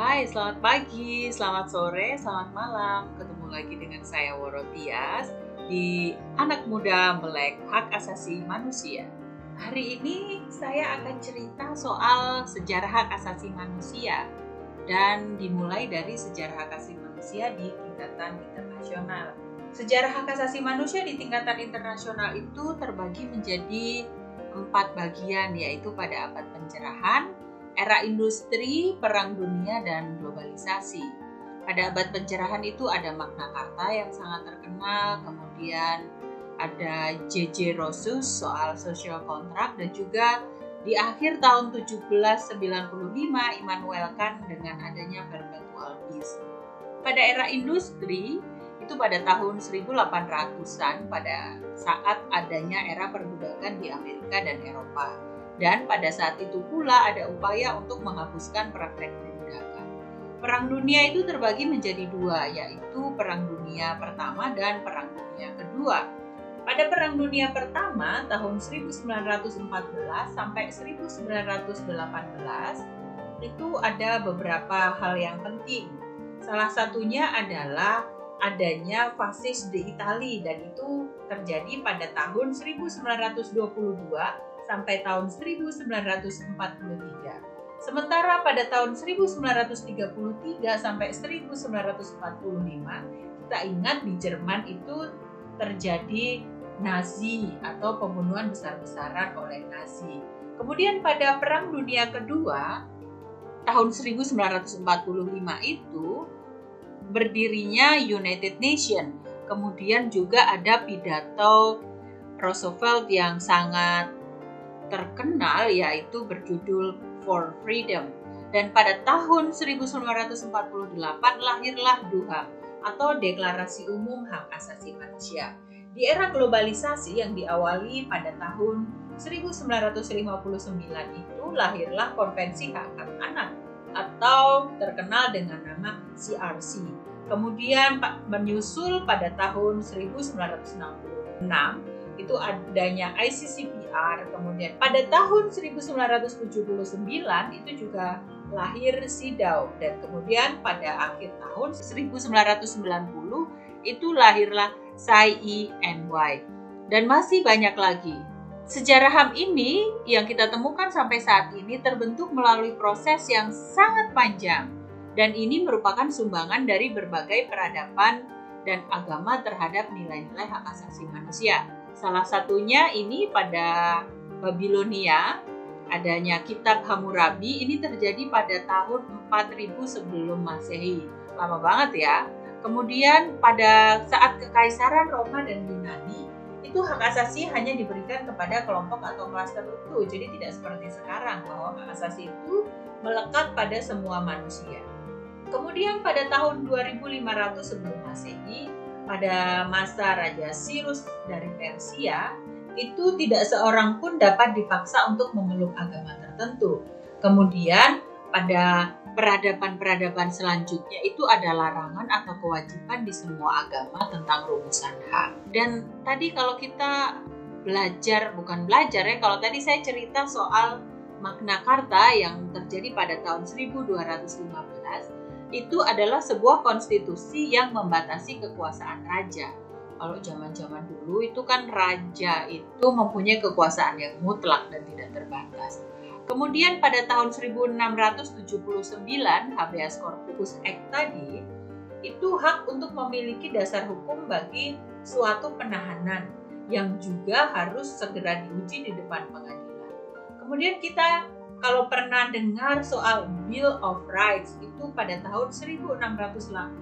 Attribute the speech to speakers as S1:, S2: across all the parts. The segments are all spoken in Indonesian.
S1: Hai, selamat pagi, selamat sore, selamat malam. Ketemu lagi dengan saya Worotias di Anak Muda Melek Hak Asasi Manusia. Hari ini saya akan cerita soal sejarah hak asasi manusia dan dimulai dari sejarah hak asasi manusia di tingkatan internasional. Sejarah hak asasi manusia di tingkatan internasional itu terbagi menjadi empat bagian yaitu pada abad pencerahan, era industri, perang dunia, dan globalisasi. Pada abad pencerahan itu ada Magna Carta yang sangat terkenal, kemudian ada J.J. Rosus soal social contract, dan juga di akhir tahun 1795 Immanuel Kant dengan adanya perpetual peace. Pada era industri, itu pada tahun 1800-an pada saat adanya era perbudakan di Amerika dan Eropa dan pada saat itu pula ada upaya untuk menghapuskan praktek perbudakan. Perang dunia itu terbagi menjadi dua, yaitu Perang Dunia Pertama dan Perang Dunia Kedua. Pada Perang Dunia Pertama tahun 1914 sampai 1918 itu ada beberapa hal yang penting. Salah satunya adalah adanya fasis di Italia dan itu terjadi pada tahun 1922 sampai tahun 1943. Sementara pada tahun 1933 sampai 1945 kita ingat di Jerman itu terjadi Nazi atau pembunuhan besar-besaran oleh Nazi. Kemudian pada Perang Dunia Kedua tahun 1945 itu berdirinya United Nation. Kemudian juga ada pidato Roosevelt yang sangat terkenal yaitu berjudul For Freedom. Dan pada tahun 1948 lahirlah DUHA atau Deklarasi Umum Hak Asasi Manusia. Di era globalisasi yang diawali pada tahun 1959 itu lahirlah Konvensi Hak Hak Anak atau terkenal dengan nama CRC. Kemudian menyusul pada tahun 1966 itu adanya Kemudian pada tahun 1979 itu juga lahir SIDAW dan kemudian pada akhir tahun 1990 itu lahirlah SAI-NY dan masih banyak lagi. Sejarah HAM ini yang kita temukan sampai saat ini terbentuk melalui proses yang sangat panjang dan ini merupakan sumbangan dari berbagai peradaban dan agama terhadap nilai-nilai hak asasi manusia. Salah satunya ini pada Babilonia adanya kitab Hammurabi ini terjadi pada tahun 4000 sebelum Masehi. Lama banget ya. Kemudian pada saat kekaisaran Roma dan Yunani itu hak asasi hanya diberikan kepada kelompok atau kelas tertentu. Jadi tidak seperti sekarang bahwa hak asasi itu melekat pada semua manusia. Kemudian pada tahun 2500 sebelum Masehi pada masa Raja Sirus dari Persia, itu tidak seorang pun dapat dipaksa untuk memeluk agama tertentu. Kemudian pada peradaban-peradaban selanjutnya itu ada larangan atau kewajiban di semua agama tentang rumusan hak. Dan tadi kalau kita belajar, bukan belajar ya, kalau tadi saya cerita soal Magna Carta yang terjadi pada tahun 1215, itu adalah sebuah konstitusi yang membatasi kekuasaan raja. Kalau zaman-zaman dulu itu kan raja itu mempunyai kekuasaan yang mutlak dan tidak terbatas. Kemudian pada tahun 1679 habeas corpus act tadi itu hak untuk memiliki dasar hukum bagi suatu penahanan yang juga harus segera diuji di depan pengadilan. Kemudian kita kalau pernah dengar soal Bill of Rights itu pada tahun 1688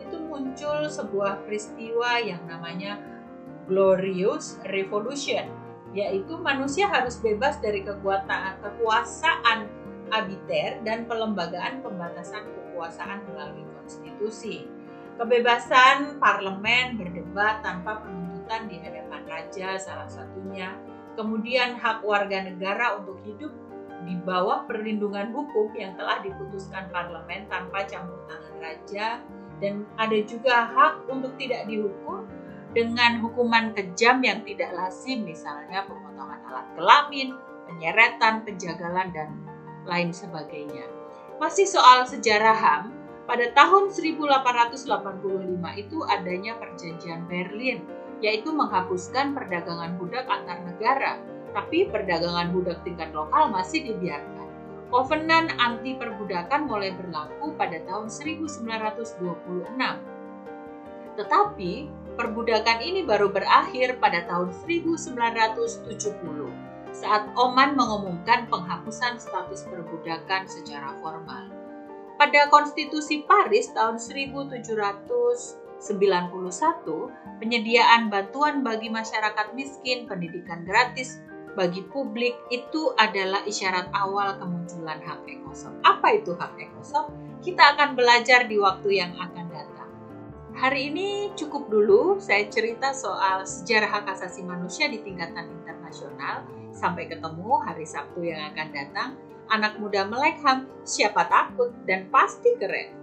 S1: itu muncul sebuah peristiwa yang namanya Glorious Revolution yaitu manusia harus bebas dari kekuasaan kekuasaan abiter dan pelembagaan pembatasan kekuasaan melalui konstitusi. Kebebasan parlemen berdebat tanpa penuntutan di hadapan raja salah satunya kemudian hak warga negara untuk hidup di bawah perlindungan hukum yang telah diputuskan parlemen tanpa campur tangan raja dan ada juga hak untuk tidak dihukum dengan hukuman kejam yang tidak lazim misalnya pemotongan alat kelamin, penyeretan, penjagalan dan lain sebagainya. Masih soal sejarah HAM, pada tahun 1885 itu adanya perjanjian Berlin, yaitu menghapuskan perdagangan budak antar negara, tapi perdagangan budak tingkat lokal masih dibiarkan. Kovenan anti perbudakan mulai berlaku pada tahun 1926. Tetapi perbudakan ini baru berakhir pada tahun 1970 saat Oman mengumumkan penghapusan status perbudakan secara formal. Pada Konstitusi Paris tahun 1791, penyediaan bantuan bagi masyarakat miskin, pendidikan gratis bagi publik itu adalah isyarat awal kemunculan hak ekosop. Apa itu hak ekosop? Kita akan belajar di waktu yang akan datang. Hari ini cukup dulu saya cerita soal sejarah hak asasi manusia di tingkatan internasional Sampai ketemu hari Sabtu yang akan datang. Anak muda melek ham, siapa takut dan pasti keren.